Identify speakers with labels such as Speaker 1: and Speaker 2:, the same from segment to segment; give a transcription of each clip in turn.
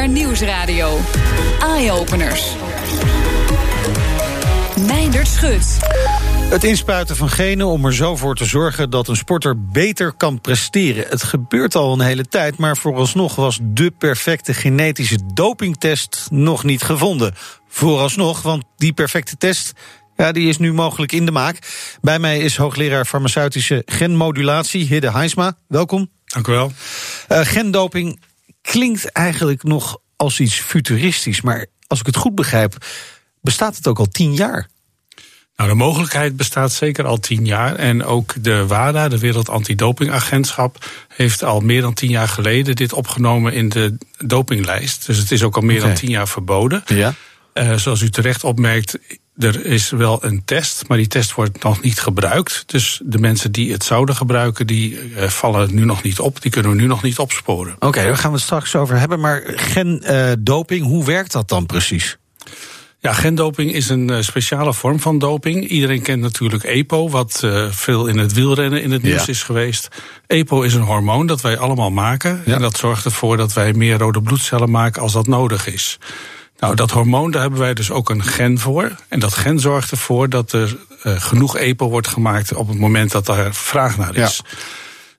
Speaker 1: BNR Nieuwsradio. Eye-openers. Meindert Schut.
Speaker 2: Het inspuiten van genen om er zo voor te zorgen dat een sporter beter kan presteren. Het gebeurt al een hele tijd, maar vooralsnog was de perfecte genetische dopingtest nog niet gevonden. Vooralsnog, want die perfecte test ja, die is nu mogelijk in de maak. Bij mij is hoogleraar farmaceutische genmodulatie, Hidde Heisma. Welkom.
Speaker 3: Dank u wel.
Speaker 2: Uh, gendoping klinkt eigenlijk nog als iets futuristisch, maar als ik het goed begrijp, bestaat het ook al tien jaar.
Speaker 3: Nou, de mogelijkheid bestaat zeker al tien jaar. En ook de WADA, de Wereld Antidopingagentschap, heeft al meer dan tien jaar geleden dit opgenomen in de dopinglijst. Dus het is ook al meer dan tien jaar verboden.
Speaker 2: Ja.
Speaker 3: Uh, zoals u terecht opmerkt, er is wel een test, maar die test wordt nog niet gebruikt. Dus de mensen die het zouden gebruiken, die uh, vallen nu nog niet op. Die kunnen we nu nog niet opsporen.
Speaker 2: Oké, okay, daar gaan we het straks over hebben. Maar gendoping, uh, hoe werkt dat dan precies?
Speaker 3: Ja, gendoping is een uh, speciale vorm van doping. Iedereen kent natuurlijk EPO, wat uh, veel in het wielrennen in het nieuws ja. is geweest. EPO is een hormoon dat wij allemaal maken. Ja. En dat zorgt ervoor dat wij meer rode bloedcellen maken als dat nodig is. Nou, dat hormoon, daar hebben wij dus ook een gen voor. En dat gen zorgt ervoor dat er uh, genoeg EPO wordt gemaakt op het moment dat er vraag naar is. Ja.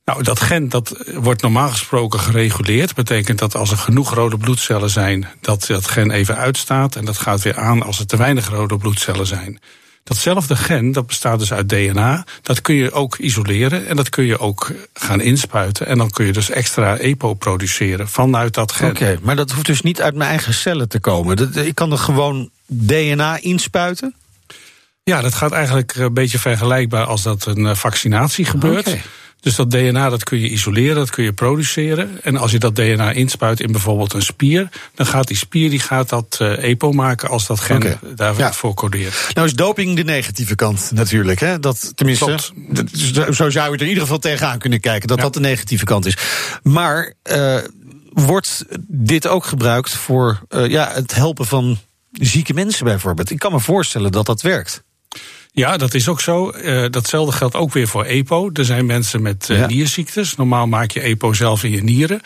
Speaker 3: Nou, dat gen dat wordt normaal gesproken gereguleerd. Betekent dat als er genoeg rode bloedcellen zijn, dat dat gen even uitstaat. En dat gaat weer aan als er te weinig rode bloedcellen zijn. Datzelfde gen, dat bestaat dus uit DNA, dat kun je ook isoleren en dat kun je ook gaan inspuiten. En dan kun je dus extra EPO produceren vanuit dat gen.
Speaker 2: Oké, okay, maar dat hoeft dus niet uit mijn eigen cellen te komen. Dat, ik kan er gewoon DNA inspuiten?
Speaker 3: Ja, dat gaat eigenlijk een beetje vergelijkbaar als dat een vaccinatie gebeurt. Okay. Dus dat DNA dat kun je isoleren, dat kun je produceren. En als je dat DNA inspuit in bijvoorbeeld een spier, dan gaat die spier die gaat dat uh, EPO maken als dat gen okay. daarvoor ja. codeert.
Speaker 2: Nou is doping de negatieve kant natuurlijk. Hè? Dat, tenminste, dat, zo zou je er in ieder geval tegenaan kunnen kijken, dat ja. dat de negatieve kant is. Maar uh, wordt dit ook gebruikt voor uh, ja, het helpen van zieke mensen bijvoorbeeld? Ik kan me voorstellen dat dat werkt.
Speaker 3: Ja, dat is ook zo. Uh, datzelfde geldt ook weer voor EPO. Er zijn mensen met uh, ja. nierziektes. Normaal maak je EPO zelf in je nieren.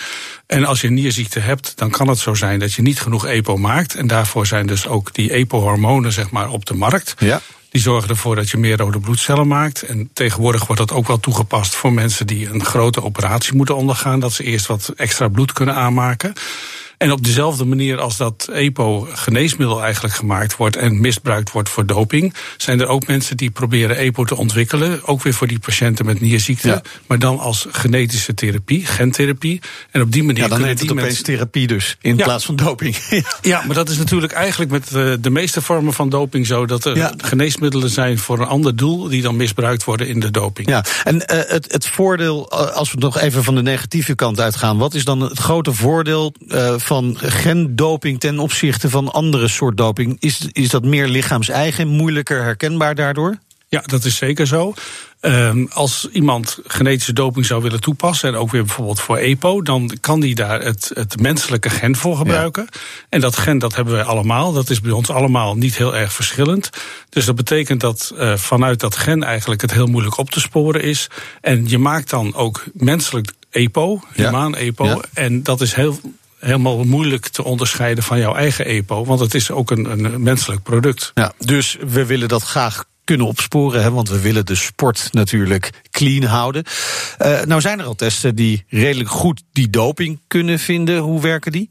Speaker 3: En als je een nierziekte hebt, dan kan het zo zijn dat je niet genoeg EPO maakt. En daarvoor zijn dus ook die EPO-hormonen zeg maar, op de markt.
Speaker 2: Ja.
Speaker 3: Die zorgen ervoor dat je meer rode bloedcellen maakt. En tegenwoordig wordt dat ook wel toegepast voor mensen die een grote operatie moeten ondergaan. Dat ze eerst wat extra bloed kunnen aanmaken. En op dezelfde manier als dat EPO-geneesmiddel eigenlijk gemaakt wordt en misbruikt wordt voor doping, zijn er ook mensen die proberen EPO te ontwikkelen. Ook weer voor die patiënten met nierziekte. Ja. Maar dan als genetische therapie, gentherapie. En op die manier.
Speaker 2: Ja, dan heet het opeens mensen... therapie dus, in ja. plaats van doping.
Speaker 3: ja, maar dat is natuurlijk eigenlijk met de, de meeste vormen van doping zo dat er ja. geneesmiddelen zijn voor een ander doel die dan misbruikt worden in de doping.
Speaker 2: Ja, en uh, het, het voordeel, als we nog even van de negatieve kant uitgaan, wat is dan het grote voordeel uh, van gendoping ten opzichte van andere soort doping? Is, is dat meer lichaams-eigen, moeilijker herkenbaar daardoor?
Speaker 3: Ja, dat is zeker zo. Um, als iemand genetische doping zou willen toepassen, en ook weer bijvoorbeeld voor EPO, dan kan die daar het, het menselijke gen voor gebruiken. Ja. En dat gen, dat hebben wij allemaal. Dat is bij ons allemaal niet heel erg verschillend. Dus dat betekent dat uh, vanuit dat gen eigenlijk het heel moeilijk op te sporen is. En je maakt dan ook menselijk EPO, humaan EPO. Ja. En dat is heel helemaal moeilijk te onderscheiden van jouw eigen EPO. Want het is ook een, een menselijk product.
Speaker 2: Ja, dus we willen dat graag kunnen opsporen, hè, want we willen de sport natuurlijk clean houden. Uh, nou zijn er al testen die redelijk goed die doping kunnen vinden. Hoe werken die?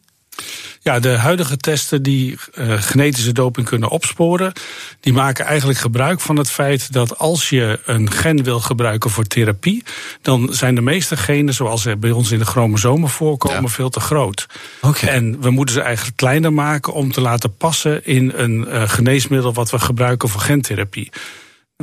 Speaker 3: Ja, de huidige testen die uh, genetische doping kunnen opsporen, die maken eigenlijk gebruik van het feit dat als je een gen wil gebruiken voor therapie, dan zijn de meeste genen, zoals er bij ons in de chromosomen voorkomen, ja. veel te groot.
Speaker 2: Okay.
Speaker 3: En we moeten ze eigenlijk kleiner maken om te laten passen in een uh, geneesmiddel wat we gebruiken voor gentherapie.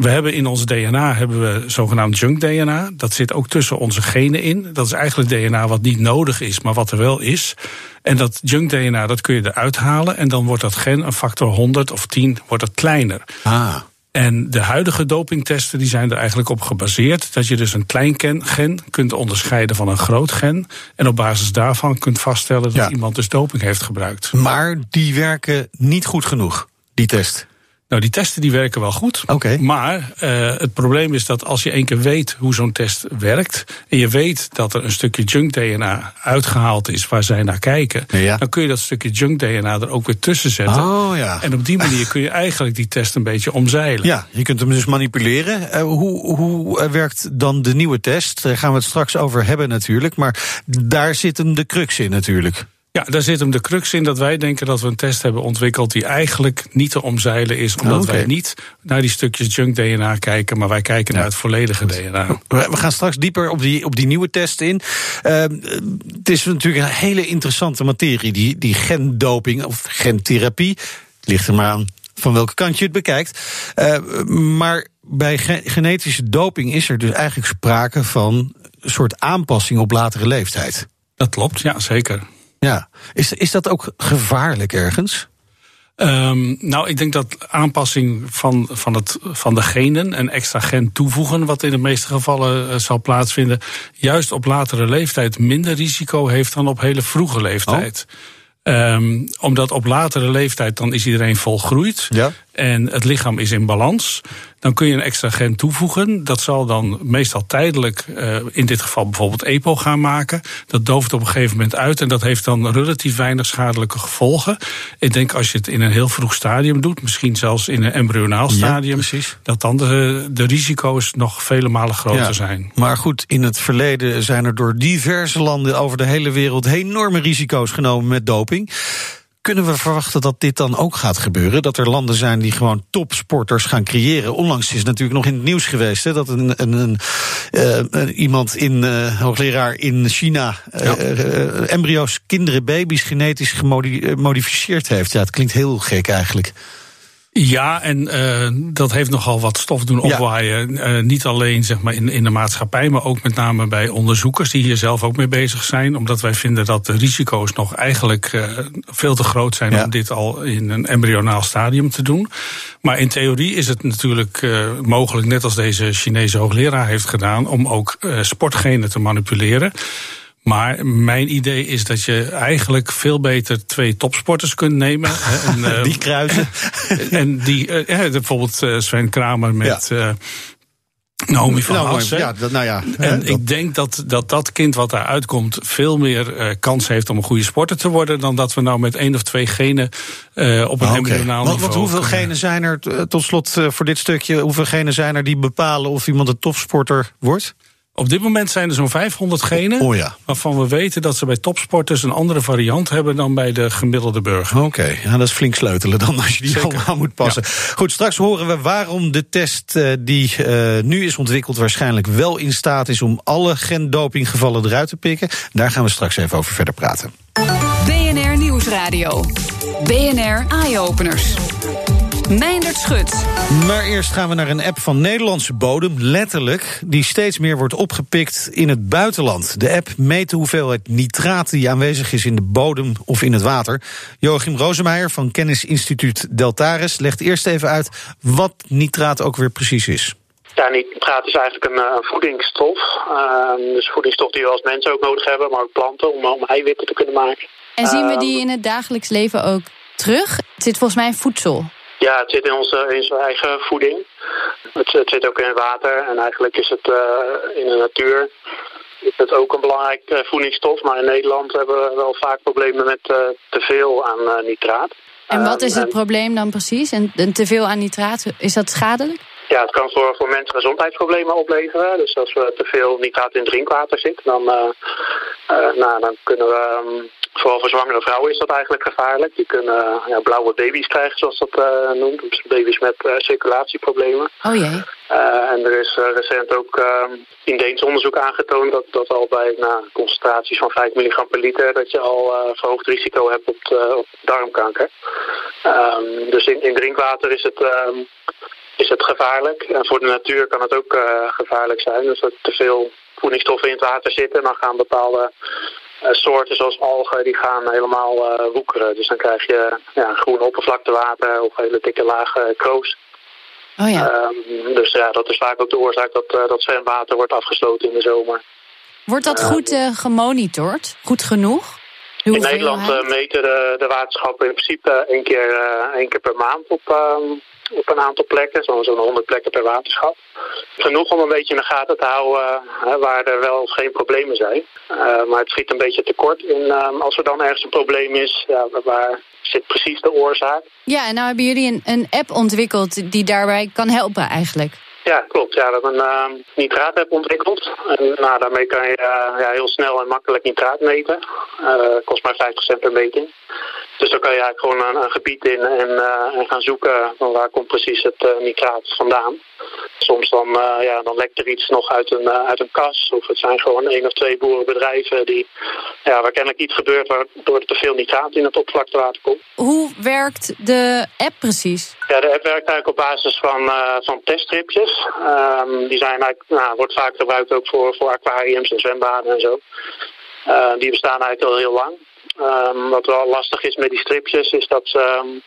Speaker 3: We hebben in ons DNA hebben we zogenaamd junk DNA. Dat zit ook tussen onze genen in. Dat is eigenlijk DNA wat niet nodig is, maar wat er wel is. En dat junk DNA, dat kun je eruit halen. En dan wordt dat gen een factor 100 of 10 wordt het kleiner.
Speaker 2: Ah.
Speaker 3: En de huidige dopingtesten die zijn er eigenlijk op gebaseerd dat je dus een klein gen kunt onderscheiden van een groot gen. En op basis daarvan kunt vaststellen dat ja. iemand dus doping heeft gebruikt.
Speaker 2: Maar die werken niet goed genoeg, die test.
Speaker 3: Nou, die testen die werken wel goed.
Speaker 2: Oké.
Speaker 3: Maar uh, het probleem is dat als je één keer weet hoe zo'n test werkt. en je weet dat er een stukje junk DNA uitgehaald is waar zij naar kijken.
Speaker 2: Ja.
Speaker 3: dan kun je dat stukje junk DNA er ook weer tussen zetten.
Speaker 2: Oh, ja.
Speaker 3: En op die manier kun je eigenlijk die test een beetje omzeilen.
Speaker 2: Ja, je kunt hem dus manipuleren. Uh, hoe, hoe werkt dan de nieuwe test? Daar gaan we het straks over hebben natuurlijk. Maar daar zit hem de crux in natuurlijk.
Speaker 3: Ja, daar zit hem de crux in dat wij denken dat we een test hebben ontwikkeld die eigenlijk niet te omzeilen is, omdat
Speaker 2: Oh,
Speaker 3: wij niet naar die stukjes junk DNA kijken, maar wij kijken naar het volledige DNA.
Speaker 2: We gaan straks dieper op die, op die nieuwe test in. Uh, het is natuurlijk een hele interessante materie, die, die gendoping of gentherapie. Het ligt er maar aan van welke kant je het bekijkt. Uh, maar bij ge genetische doping is er dus eigenlijk sprake van een soort aanpassing op latere leeftijd.
Speaker 3: Dat klopt, ja, zeker.
Speaker 2: Ja, is, is dat ook gevaarlijk ergens?
Speaker 3: Um, nou, ik denk dat aanpassing van, van, het, van de genen, een extra gen toevoegen, wat in de meeste gevallen uh, zal plaatsvinden, juist op latere leeftijd minder risico heeft dan op hele vroege leeftijd. Oh. Um, omdat op latere leeftijd dan is iedereen volgroeid
Speaker 2: ja.
Speaker 3: En het lichaam is in balans. Dan kun je een extra gen toevoegen. Dat zal dan meestal tijdelijk, uh, in dit geval bijvoorbeeld EPO gaan maken. Dat dooft op een gegeven moment uit en dat heeft dan relatief weinig schadelijke gevolgen. Ik denk als je het in een heel vroeg stadium doet, misschien zelfs in een embryonaal stadium,
Speaker 2: ja,
Speaker 3: dat dan de, de risico's nog vele malen groter
Speaker 2: ja.
Speaker 3: zijn.
Speaker 2: Maar goed, in het verleden zijn er door diverse landen over de hele wereld enorme risico's genomen met doping. Kunnen we verwachten dat dit dan ook gaat gebeuren? Dat er landen zijn die gewoon topsporters gaan creëren? Onlangs is het natuurlijk nog in het nieuws geweest hè, dat een, een, een uh, iemand in uh, hoogleraar in China ja. uh, embryo's, kinderen, baby's genetisch gemodificeerd heeft. Ja, het klinkt heel gek eigenlijk.
Speaker 3: Ja, en uh, dat heeft nogal wat stof doen opwaaien. Ja. Uh, niet alleen zeg maar, in, in de maatschappij, maar ook met name bij onderzoekers die hier zelf ook mee bezig zijn. Omdat wij vinden dat de risico's nog eigenlijk uh, veel te groot zijn ja. om dit al in een embryonaal stadium te doen. Maar in theorie is het natuurlijk mogelijk, net als deze Chinese hoogleraar heeft gedaan, om ook sportgenen te manipuleren. Maar mijn idee is dat je eigenlijk veel beter twee topsporters kunt nemen.
Speaker 2: en, die kruisen.
Speaker 3: En die, uh, bijvoorbeeld uh, Sven Kramer met. Ja. Uh, Naomi van
Speaker 2: nou. Ja, dat, nou ja,
Speaker 3: en
Speaker 2: dat.
Speaker 3: ik denk dat, dat dat kind wat daar uitkomt veel meer uh, kans heeft om een goede sporter te worden dan dat we nou met één of twee genen uh, op een
Speaker 2: okay.
Speaker 3: embryonaal
Speaker 2: want,
Speaker 3: niveau.
Speaker 2: Want hoeveel
Speaker 3: kunnen.
Speaker 2: genen zijn er, tot slot uh, voor dit stukje, hoeveel genen zijn er die bepalen of iemand een topsporter wordt?
Speaker 3: Op dit moment zijn er zo'n 500 genen.
Speaker 2: Oh ja.
Speaker 3: Waarvan we weten dat ze bij topsporters een andere variant hebben dan bij de gemiddelde burger.
Speaker 2: Oké, okay. ja, dat is flink sleutelen dan als je die
Speaker 3: Zeker.
Speaker 2: allemaal moet passen. Ja. Goed, straks horen we waarom de test uh, die uh, nu is ontwikkeld waarschijnlijk wel in staat is om alle gendopinggevallen eruit te pikken. Daar gaan we straks even over verder praten.
Speaker 1: BNR Nieuwsradio. BNR Eye-Openers. Meindert Schut.
Speaker 2: Maar eerst gaan we naar een app van Nederlandse bodem, letterlijk, die steeds meer wordt opgepikt in het buitenland. De app meet de hoeveelheid nitraat die aanwezig is in de bodem of in het water. Joachim Rosemeijer van Kennisinstituut Deltares legt eerst even uit wat nitraat ook weer precies is.
Speaker 4: Ja, nitraat is eigenlijk een, een voedingsstof. Uh, dus voedingsstof die we als mensen ook nodig hebben, maar ook planten om, om eiwitten te kunnen maken.
Speaker 5: En zien we die in het dagelijks leven ook terug? Het zit volgens mij in voedsel.
Speaker 4: Ja, het zit in onze, in onze eigen voeding. Het, het, zit ook in het water en eigenlijk is het uh, in de natuur is het ook een belangrijk uh, voedingsstof. Maar in Nederland hebben we wel vaak problemen met uh, te veel aan nitraat.
Speaker 5: En wat is het probleem dan precies? En, te veel aan nitraat, is dat schadelijk?
Speaker 4: Ja, het kan voor, voor mensen gezondheidsproblemen opleveren. Dus als we te veel nitraat in drinkwater zit, dan, nou, dan kunnen we... Um, Vooral voor zwangere vrouwen is dat eigenlijk gevaarlijk. Die kunnen ja, blauwe baby's krijgen, zoals dat uh, noemt. Dus baby's met uh, circulatieproblemen.
Speaker 5: Oh jee.
Speaker 4: Uh, en er is recent ook in Deens onderzoek aangetoond dat, dat al bij nou, concentraties van 5 milligram per liter... dat je al verhoogd risico hebt op, op darmkanker. Um, dus in, in, drinkwater is het, um, is het gevaarlijk. En voor de natuur kan het ook gevaarlijk zijn. Dus dat te veel voedingsstoffen in het water zitten... dan gaan bepaalde soorten zoals algen, die gaan helemaal uh, woekeren. Dus dan krijg je ja, groen oppervlaktewater of hele dikke lage kroos.
Speaker 5: Oh ja.
Speaker 4: Um, dus ja, dat is vaak ook de oorzaak dat, uh, dat zwemwater wordt afgesloten in de zomer.
Speaker 5: Wordt dat goed gemonitord? Goed genoeg?
Speaker 4: In Nederland meten de, de waterschappen in principe één keer, één keer per maand op, um, op een aantal plekken, zo'n zo'n 100 plekken per waterschap. Genoeg om een beetje in de gaten te houden waar er wel geen problemen zijn. maar het schiet een beetje tekort. En als er dan ergens een probleem is, ja, waar zit precies de oorzaak?
Speaker 5: Ja, en nou hebben jullie een, een app ontwikkeld die daarbij kan helpen eigenlijk.
Speaker 4: Ja, klopt. Ja, we hebben een uh, nitraat-app ontwikkeld. En nou, daarmee kan je uh, ja, heel snel en makkelijk nitraat meten. Uh, kost maar 5 cent per meting. Dus dan kan je eigenlijk gewoon een, gebied in en, uh, en, gaan zoeken van waar komt precies het nitraat vandaan. Soms dan, ja, dan lekt er iets nog uit een, uit een kas. Of het zijn gewoon één of twee boerenbedrijven die, ja, waar kennelijk iets gebeurt waardoor er te veel nitraat in het oppervlaktewater komt.
Speaker 5: Hoe werkt de app precies?
Speaker 4: Ja, de app werkt eigenlijk op basis van, van teststripjes. Um, die zijn eigenlijk, nou, wordt vaak gebruikt ook voor, voor aquariums en zwembaden en zo. die bestaan eigenlijk al heel lang. Um, wat wel lastig is met die stripjes is dat ze um,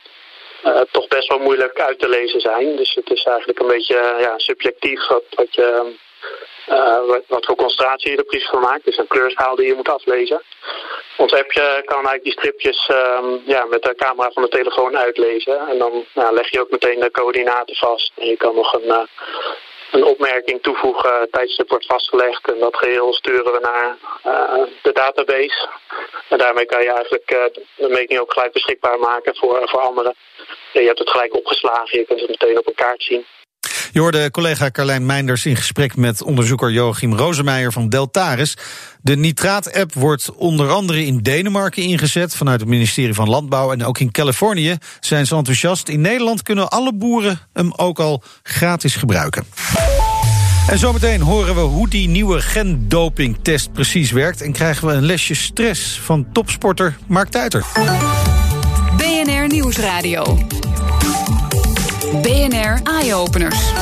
Speaker 4: uh, toch best wel moeilijk uit te lezen zijn. Dus het is eigenlijk een beetje ja, subjectief wat, wat, wat, voor concentratie je er precies van maakt. Is een kleurschaal die je moet aflezen. Ons appje kan eigenlijk die stripjes um, ja, met de camera van de telefoon uitlezen. En dan nou, leg je ook meteen de coördinaten vast. En je kan nog een, uh, een opmerking toevoegen, tijdstip wordt vastgelegd en dat geheel sturen we naar uh, de database. En daarmee kan je eigenlijk uh, de meting ook gelijk beschikbaar maken voor, voor anderen. En je hebt het gelijk opgeslagen, je kunt het meteen op een kaart zien.
Speaker 2: Je hoorde collega Carlijn Meinders in gesprek met onderzoeker Joachim Rosemeijer van Deltaris. De nitraat-app wordt onder andere in Denemarken ingezet vanuit het ministerie van Landbouw. En ook in Californië zijn ze enthousiast. In Nederland kunnen alle boeren hem ook al gratis gebruiken. En zometeen horen we hoe die nieuwe gendopingtest precies werkt. En krijgen we een lesje stress van topsporter Mark Tuiter.
Speaker 1: BNR Nieuwsradio. BNR Eye-Openers.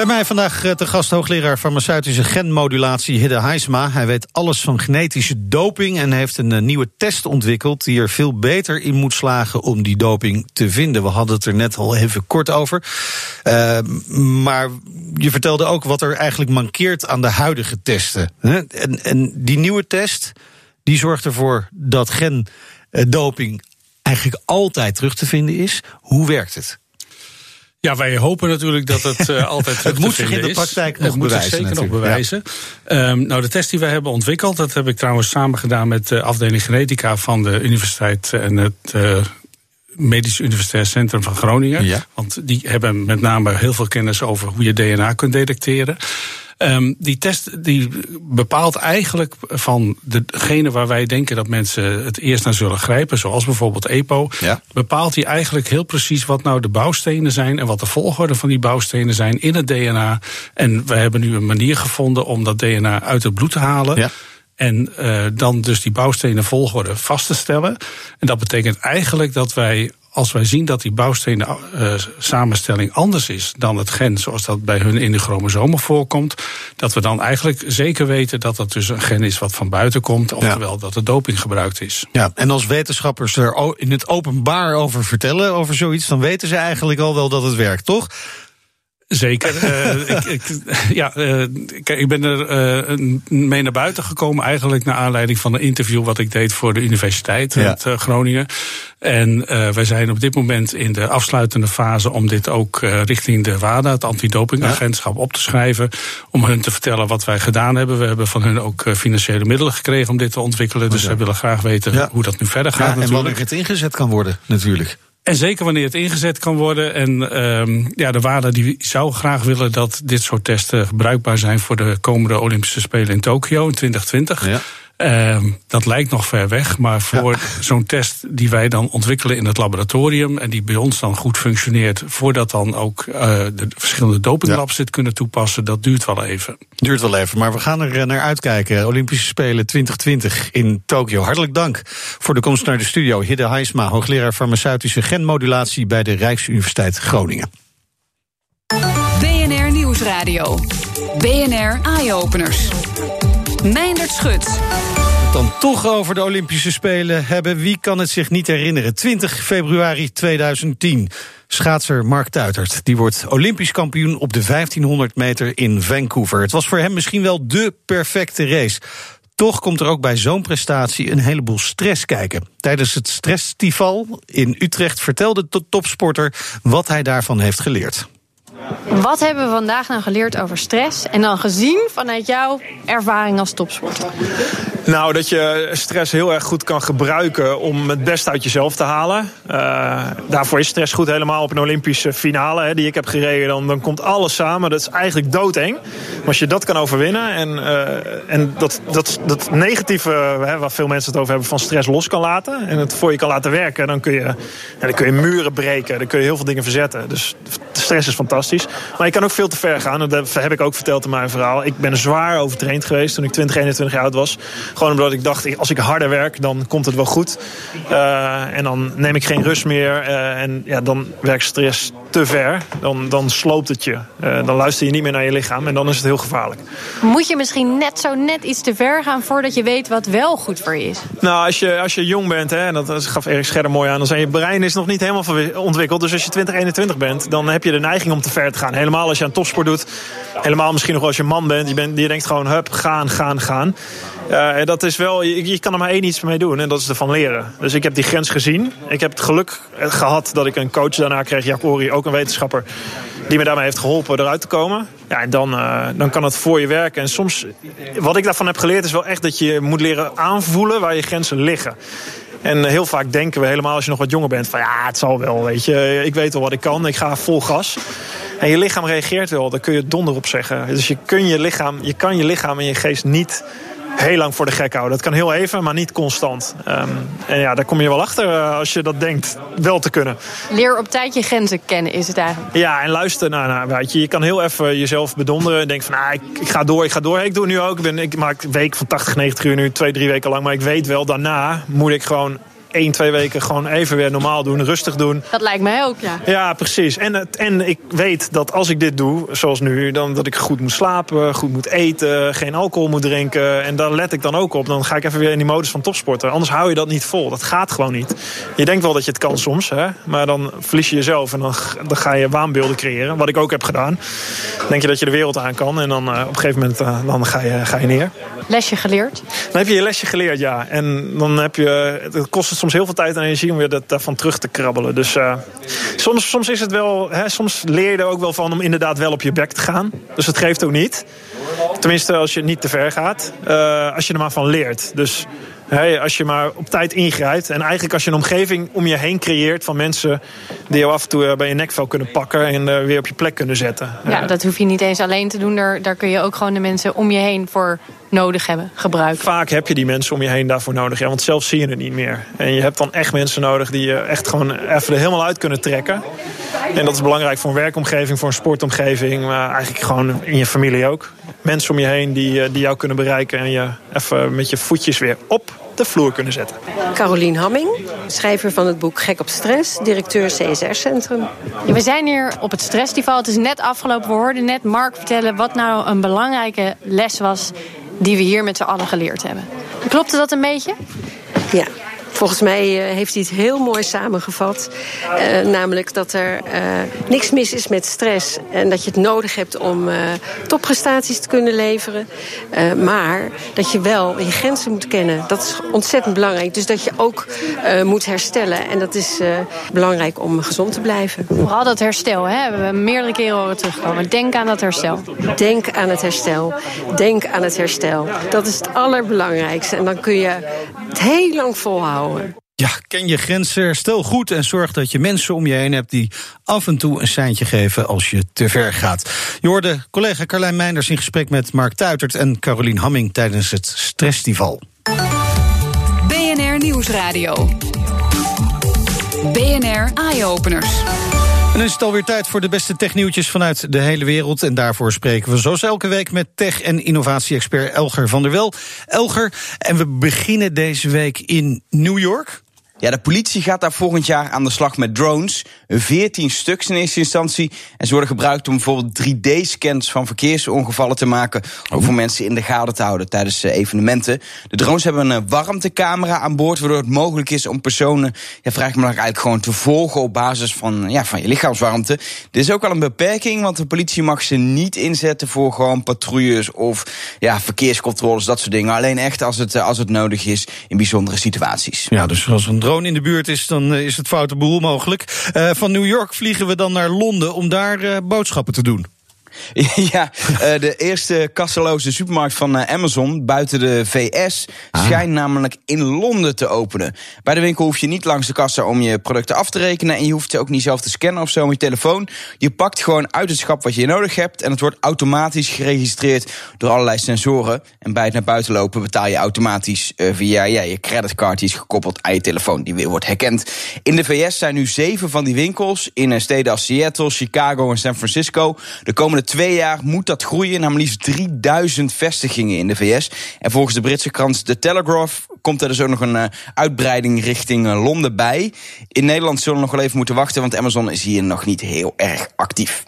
Speaker 2: Bij mij vandaag te gast hoogleraar farmaceutische genmodulatie Hidde Heisma. Hij weet alles van genetische doping en heeft een nieuwe test ontwikkeld... die er veel beter in moet slagen om die doping te vinden. We hadden het er net al even kort over. Uh, maar je vertelde ook wat er eigenlijk mankeert aan de huidige testen. En, en die nieuwe test, die zorgt ervoor dat gendoping eigenlijk altijd terug te vinden is. Hoe werkt het?
Speaker 3: Ja, wij hopen natuurlijk dat het uh, altijd
Speaker 2: Het moet
Speaker 3: zich
Speaker 2: in de praktijk nog
Speaker 3: het
Speaker 2: bewijzen.
Speaker 3: Zeker nog bewijzen. Ja. Um, nou, de test die wij hebben ontwikkeld, dat heb ik trouwens samen gedaan met de afdeling genetica van de universiteit en het uh, Medisch Universitair Centrum van Groningen.
Speaker 2: Ja.
Speaker 3: Want die hebben met name heel veel kennis over hoe je DNA kunt detecteren. Um, die test die bepaalt eigenlijk van degene waar wij denken dat mensen het eerst naar zullen grijpen, zoals bijvoorbeeld EPO,
Speaker 2: ja.
Speaker 3: bepaalt hij eigenlijk heel precies wat nou de bouwstenen zijn en wat de volgorde van die bouwstenen zijn in het DNA. En wij hebben nu een manier gevonden om dat DNA uit het bloed te halen.
Speaker 2: Ja.
Speaker 3: En uh, dan dus die bouwstenen volgorde vast te stellen. En dat betekent eigenlijk dat wij als wij zien dat die bouwstenen uh, samenstelling anders is dan het gen zoals dat bij hun in de chromosomen voorkomt, dat we dan eigenlijk zeker weten dat dat dus een gen is wat van buiten komt, oftewel ja. dat er doping gebruikt is.
Speaker 2: Ja, en als wetenschappers er in het openbaar over vertellen, over zoiets, dan weten ze eigenlijk al wel dat het werkt, toch?
Speaker 3: Zeker. uh, ik, ik, ja, uh, ik ben er uh, mee naar buiten gekomen, eigenlijk naar aanleiding van een interview wat ik deed voor de universiteit ja. uit Groningen. En wij zijn op dit moment in de afsluitende fase om dit ook richting de WADA, het antidopingagentschap, ja. op te schrijven. Om hun te vertellen wat wij gedaan hebben. We hebben van hun ook financiële middelen gekregen om dit te ontwikkelen. Dus zij willen graag weten ja. hoe dat nu verder gaat.
Speaker 2: en wanneer het ingezet kan worden, natuurlijk.
Speaker 3: En zeker wanneer het ingezet kan worden. En um, ja, de WADA die zou graag willen dat dit soort testen bruikbaar zijn voor de komende Olympische Spelen in Tokio in 2020. Ja. Um, dat lijkt nog ver weg, maar voor ja. zo'n test die wij dan ontwikkelen in het laboratorium en die bij ons dan goed functioneert, voordat dan ook uh, de verschillende dopinglabs ja. dit kunnen toepassen, dat duurt wel even.
Speaker 2: Duurt wel even, maar we gaan er naar uitkijken. Olympische Spelen 2020 in Tokio. Hartelijk dank voor de komst naar de studio. Hidde Heisma, hoogleraar farmaceutische genmodulatie bij de Rijksuniversiteit Groningen.
Speaker 1: BNR Nieuwsradio. BNR Eye-Openers. Meindert Schut.
Speaker 2: Dan toch over de Olympische Spelen hebben. Wie kan het zich niet herinneren? 20 februari 2010. Schaatser Mark Tuitert. Die wordt Olympisch kampioen op de 1500 meter in Vancouver. Het was voor hem misschien wel de perfecte race. Toch komt er ook bij zo'n prestatie een heleboel stress kijken. Tijdens het stressstival in Utrecht vertelde de topsporter wat hij daarvan heeft geleerd.
Speaker 5: Wat hebben we vandaag nou geleerd over stress? En dan gezien vanuit jouw ervaring als topsporter?
Speaker 6: Nou, dat je stress heel erg goed kan gebruiken om het beste uit jezelf te halen. Uh, daarvoor is stress goed helemaal op een Olympische finale hè, die ik heb gereden. Dan, dan komt alles samen. Dat is eigenlijk doodeng. Maar als je dat kan overwinnen en, uh, en dat, dat, dat negatieve, hè, waar veel mensen het over hebben, van stress los kan laten. En het voor je kan laten werken. Dan kun je, dan kun je muren breken. Dan kun je heel veel dingen verzetten. Dus stress is fantastisch. Maar je kan ook veel te ver gaan. Dat heb ik ook verteld in mijn verhaal. Ik ben zwaar overtraind geweest toen ik 20, 21 jaar oud was. Gewoon omdat ik dacht, als ik harder werk, dan komt het wel goed. Uh, en dan neem ik geen rust meer. Uh, en ja, dan werkt stress te ver. Dan, dan sloopt het je. Uh, dan luister je niet meer naar je lichaam. En dan is het heel gevaarlijk.
Speaker 5: Moet je misschien net zo net iets te ver gaan voordat je weet wat wel goed voor je is?
Speaker 6: Nou, als je, als je jong bent, hè, en dat gaf Erik Scherder mooi aan, dan zijn je brein is nog niet helemaal ontwikkeld. Dus als je 20, 21 bent, dan heb je de neiging om te ver te gaan. Helemaal als je aan topsport doet. Helemaal misschien nog als je man bent. Je, bent, je denkt gewoon, hup, gaan, gaan, gaan. Uh, dat is wel, je, kan er maar één iets mee doen en dat is ervan leren. Dus ik heb die grens gezien. Ik heb het geluk gehad dat ik een coach daarna kreeg, Jack Ori, ook een wetenschapper, die me daarmee heeft geholpen eruit te komen. Ja, en dan, uh, dan kan het voor je werken. En soms, wat ik daarvan heb geleerd, is wel echt dat je moet leren aanvoelen waar je grenzen liggen. En heel vaak denken we helemaal als je nog wat jonger bent van ja, het zal wel, weet je. Ik weet wel wat ik kan, ik ga vol gas. En je lichaam reageert wel, daar kun je donder op zeggen. Dus je, kun je, lichaam, je kan je lichaam en je geest niet heel lang voor de gek houden. Dat kan heel even, maar niet constant. Um, en ja, daar kom je wel achter uh, als je dat denkt wel te kunnen.
Speaker 5: Leer op tijd je grenzen kennen, is het eigenlijk.
Speaker 6: Ja, en luister naar, nou, weet je, je kan heel even jezelf bedonderen. En denk van, ah, ik, ik, ga door, ik ga door. Ik doe het nu ook. Ik, ben, ik maak een week van 80, 90 uur nu, twee, drie weken lang. Maar ik weet wel, daarna moet ik gewoon één, twee weken gewoon even weer normaal doen, rustig doen.
Speaker 5: Dat lijkt mij ook, ja.
Speaker 6: Ja, precies. En, en ik weet dat als ik dit doe, zoals nu, dan dat ik goed moet slapen, goed moet eten, geen alcohol moet drinken. En daar let ik dan ook op. Dan ga ik even weer in die modus van topsporter. Anders hou je dat niet vol. Dat gaat gewoon niet. Je denkt wel dat je het kan soms, hè? maar dan verlies je jezelf en dan, dan ga je waanbeelden creëren. Wat ik ook heb gedaan. denk je dat je de wereld aan kan en dan uh, op een gegeven moment uh, dan ga, je, ga je neer.
Speaker 5: Lesje geleerd?
Speaker 6: Dan heb je je lesje geleerd, ja. En dan heb je, het kost soms heel veel tijd en energie om weer dat, daarvan terug te krabbelen. Dus uh, soms, soms is het wel, hè, soms leer je er ook wel van om inderdaad wel op je bek te gaan. Dus het geeft ook niet. Tenminste, als je niet te ver gaat. Uh, als je er maar van leert. Dus Hey, als je maar op tijd ingrijpt. En eigenlijk als je een omgeving om je heen creëert van mensen die jou af en toe bij je nekvel kunnen pakken en uh, weer op je plek kunnen zetten.
Speaker 5: Ja, dat hoef je niet eens alleen te doen. Daar, daar kun je ook gewoon de mensen om je heen voor nodig hebben, gebruiken.
Speaker 6: Vaak heb je die mensen om je heen daarvoor nodig. Ja, want zelf zie je het niet meer. En je hebt dan echt mensen nodig die je echt gewoon even er helemaal uit kunnen trekken. En dat is belangrijk voor een werkomgeving, voor een sportomgeving. Maar eigenlijk gewoon in je familie ook. Mensen om je heen die, die jou kunnen bereiken en je even met je voetjes weer op de vloer kunnen zetten.
Speaker 7: Carolien Hamming, schrijver van het boek Gek op Stress, directeur CSR Centrum.
Speaker 5: Ja, we zijn hier op het stressfestival. Het is net afgelopen. We hoorden net Mark vertellen wat nou een belangrijke les was die we hier met z'n allen geleerd hebben. Klopte dat een beetje?
Speaker 7: Ja, Volgens mij uh, heeft hij het heel mooi samengevat. Uh, namelijk dat er uh, niks mis is met stress. En dat je het nodig hebt om topprestaties te kunnen leveren. maar dat je wel je grenzen moet kennen. Dat is ontzettend belangrijk. Dus dat je ook moet herstellen. En dat is belangrijk om gezond te blijven.
Speaker 5: Vooral dat herstel, hè? hebben we meerdere keren horen terugkomen. Denk aan dat herstel.
Speaker 7: Denk aan het herstel. Denk aan het herstel. Dat is het allerbelangrijkste. En dan kun je het heel lang volhouden.
Speaker 2: Ja, ken je grenzen, stel goed en zorg dat je mensen om je heen hebt die af en toe een seintje geven als je te ver gaat. Je hoorde collega Carlijn Meinders in gesprek met Mark Tuitert en Carolien Hamming tijdens het Stressfestival.
Speaker 1: BNR Nieuwsradio. BNR Eye Openers.
Speaker 2: Dan is het alweer tijd voor de beste technieuwtjes vanuit de hele wereld. En daarvoor spreken we zoals elke week met tech- en innovatie-expert Elger van der Wel. Elger, en we beginnen deze week in New York.
Speaker 8: Ja, de politie gaat daar volgend jaar aan de slag met drones. 14 stuks in eerste instantie. En ze worden gebruikt om bijvoorbeeld 3D-scans van verkeersongevallen te maken. Of om mensen in de gaten te houden tijdens eh, evenementen. De drones hebben een eh, warmtecamera aan boord, waardoor het mogelijk is om personen ja, vrij eigenlijk gewoon te volgen op basis van, ja, van je lichaamswarmte. Dit is ook al een beperking, want de politie mag ze niet inzetten voor gewoon patrouilles of ja, verkeerscontroles, dat soort dingen. Alleen echt als het, eh, als het nodig is in bijzondere situaties.
Speaker 2: Ja, dus als een drone in de buurt is, dan is het foute boel mogelijk. Uh, van New York vliegen we dan naar Londen om daar uh, boodschappen te doen.
Speaker 8: Ja, eh, de eerste kasseloze supermarkt van eh, Amazon buiten de VS ah. schijnt namelijk in Londen te openen. Bij de winkel hoef je niet langs de kassa om je producten af te rekenen en je hoeft ook niet zelf te scannen of zo met je telefoon. Je pakt gewoon uit het schap wat je nodig hebt en het wordt automatisch geregistreerd door allerlei sensoren. En bij het naar buiten lopen betaal je automatisch uh, via ja, je creditcard die is gekoppeld aan je telefoon, die weer wordt herkend. In de VS zijn nu zeven van die winkels in steden als Seattle, Chicago en San Francisco. De komende twee jaar moet dat groeien naar maar liefst 3000 vestigingen in de VS. En volgens de Britse krant The Telegraph komt er dus ook nog een uh, uitbreiding richting uh, Londen bij. In Nederland zullen we nog wel even moeten wachten, want Amazon is hier nog niet heel erg actief.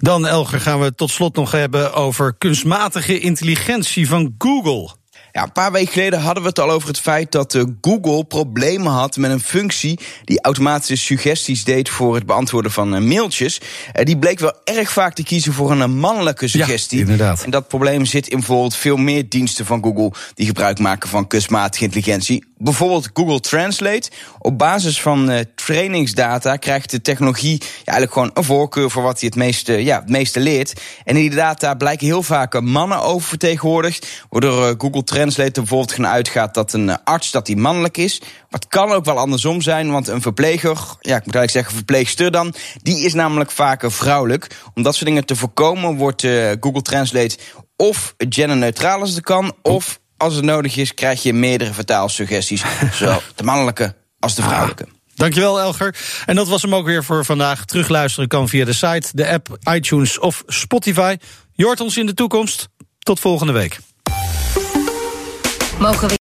Speaker 2: Dan, Elger, gaan we tot slot nog hebben over kunstmatige intelligentie van Google.
Speaker 8: Ja, een paar weken geleden hadden we het al over het feit dat uh, Google problemen had met een functie die automatische suggesties deed voor het beantwoorden van uh, mailtjes. Uh, die bleek wel erg vaak te kiezen voor een mannelijke suggestie.
Speaker 2: Ja, inderdaad.
Speaker 8: En dat probleem zit in bijvoorbeeld veel meer diensten van Google die gebruik maken van kunstmatige intelligentie. Bijvoorbeeld Google Translate. Op basis van trainingsdata krijgt de technologie eigenlijk gewoon een voorkeur voor wat hij het meeste, ja, het meeste leert. En in die data blijken heel vaak mannen oververtegenwoordigd, waardoor Google Translate Translate bijvoorbeeld gaan uitgaat dat een eh, arts dat die mannelijk is. Maar het kan ook wel andersom zijn, want een verpleger, ja, ik moet eigenlijk zeggen verpleegster dan, die is namelijk vaker vrouwelijk. Om dat soort dingen te voorkomen wordt Google Translate of genderneutraal als het kan, of als het nodig is, krijg je meerdere vertaalsuggesties. zowel de mannelijke als de vrouwelijke.
Speaker 2: Dankjewel, Elger. En dat was hem ook weer voor vandaag. Terugluisteren kan via de site, de app, iTunes of Spotify. Je hoort ons in de toekomst. Tot volgende week.
Speaker 1: Mogen we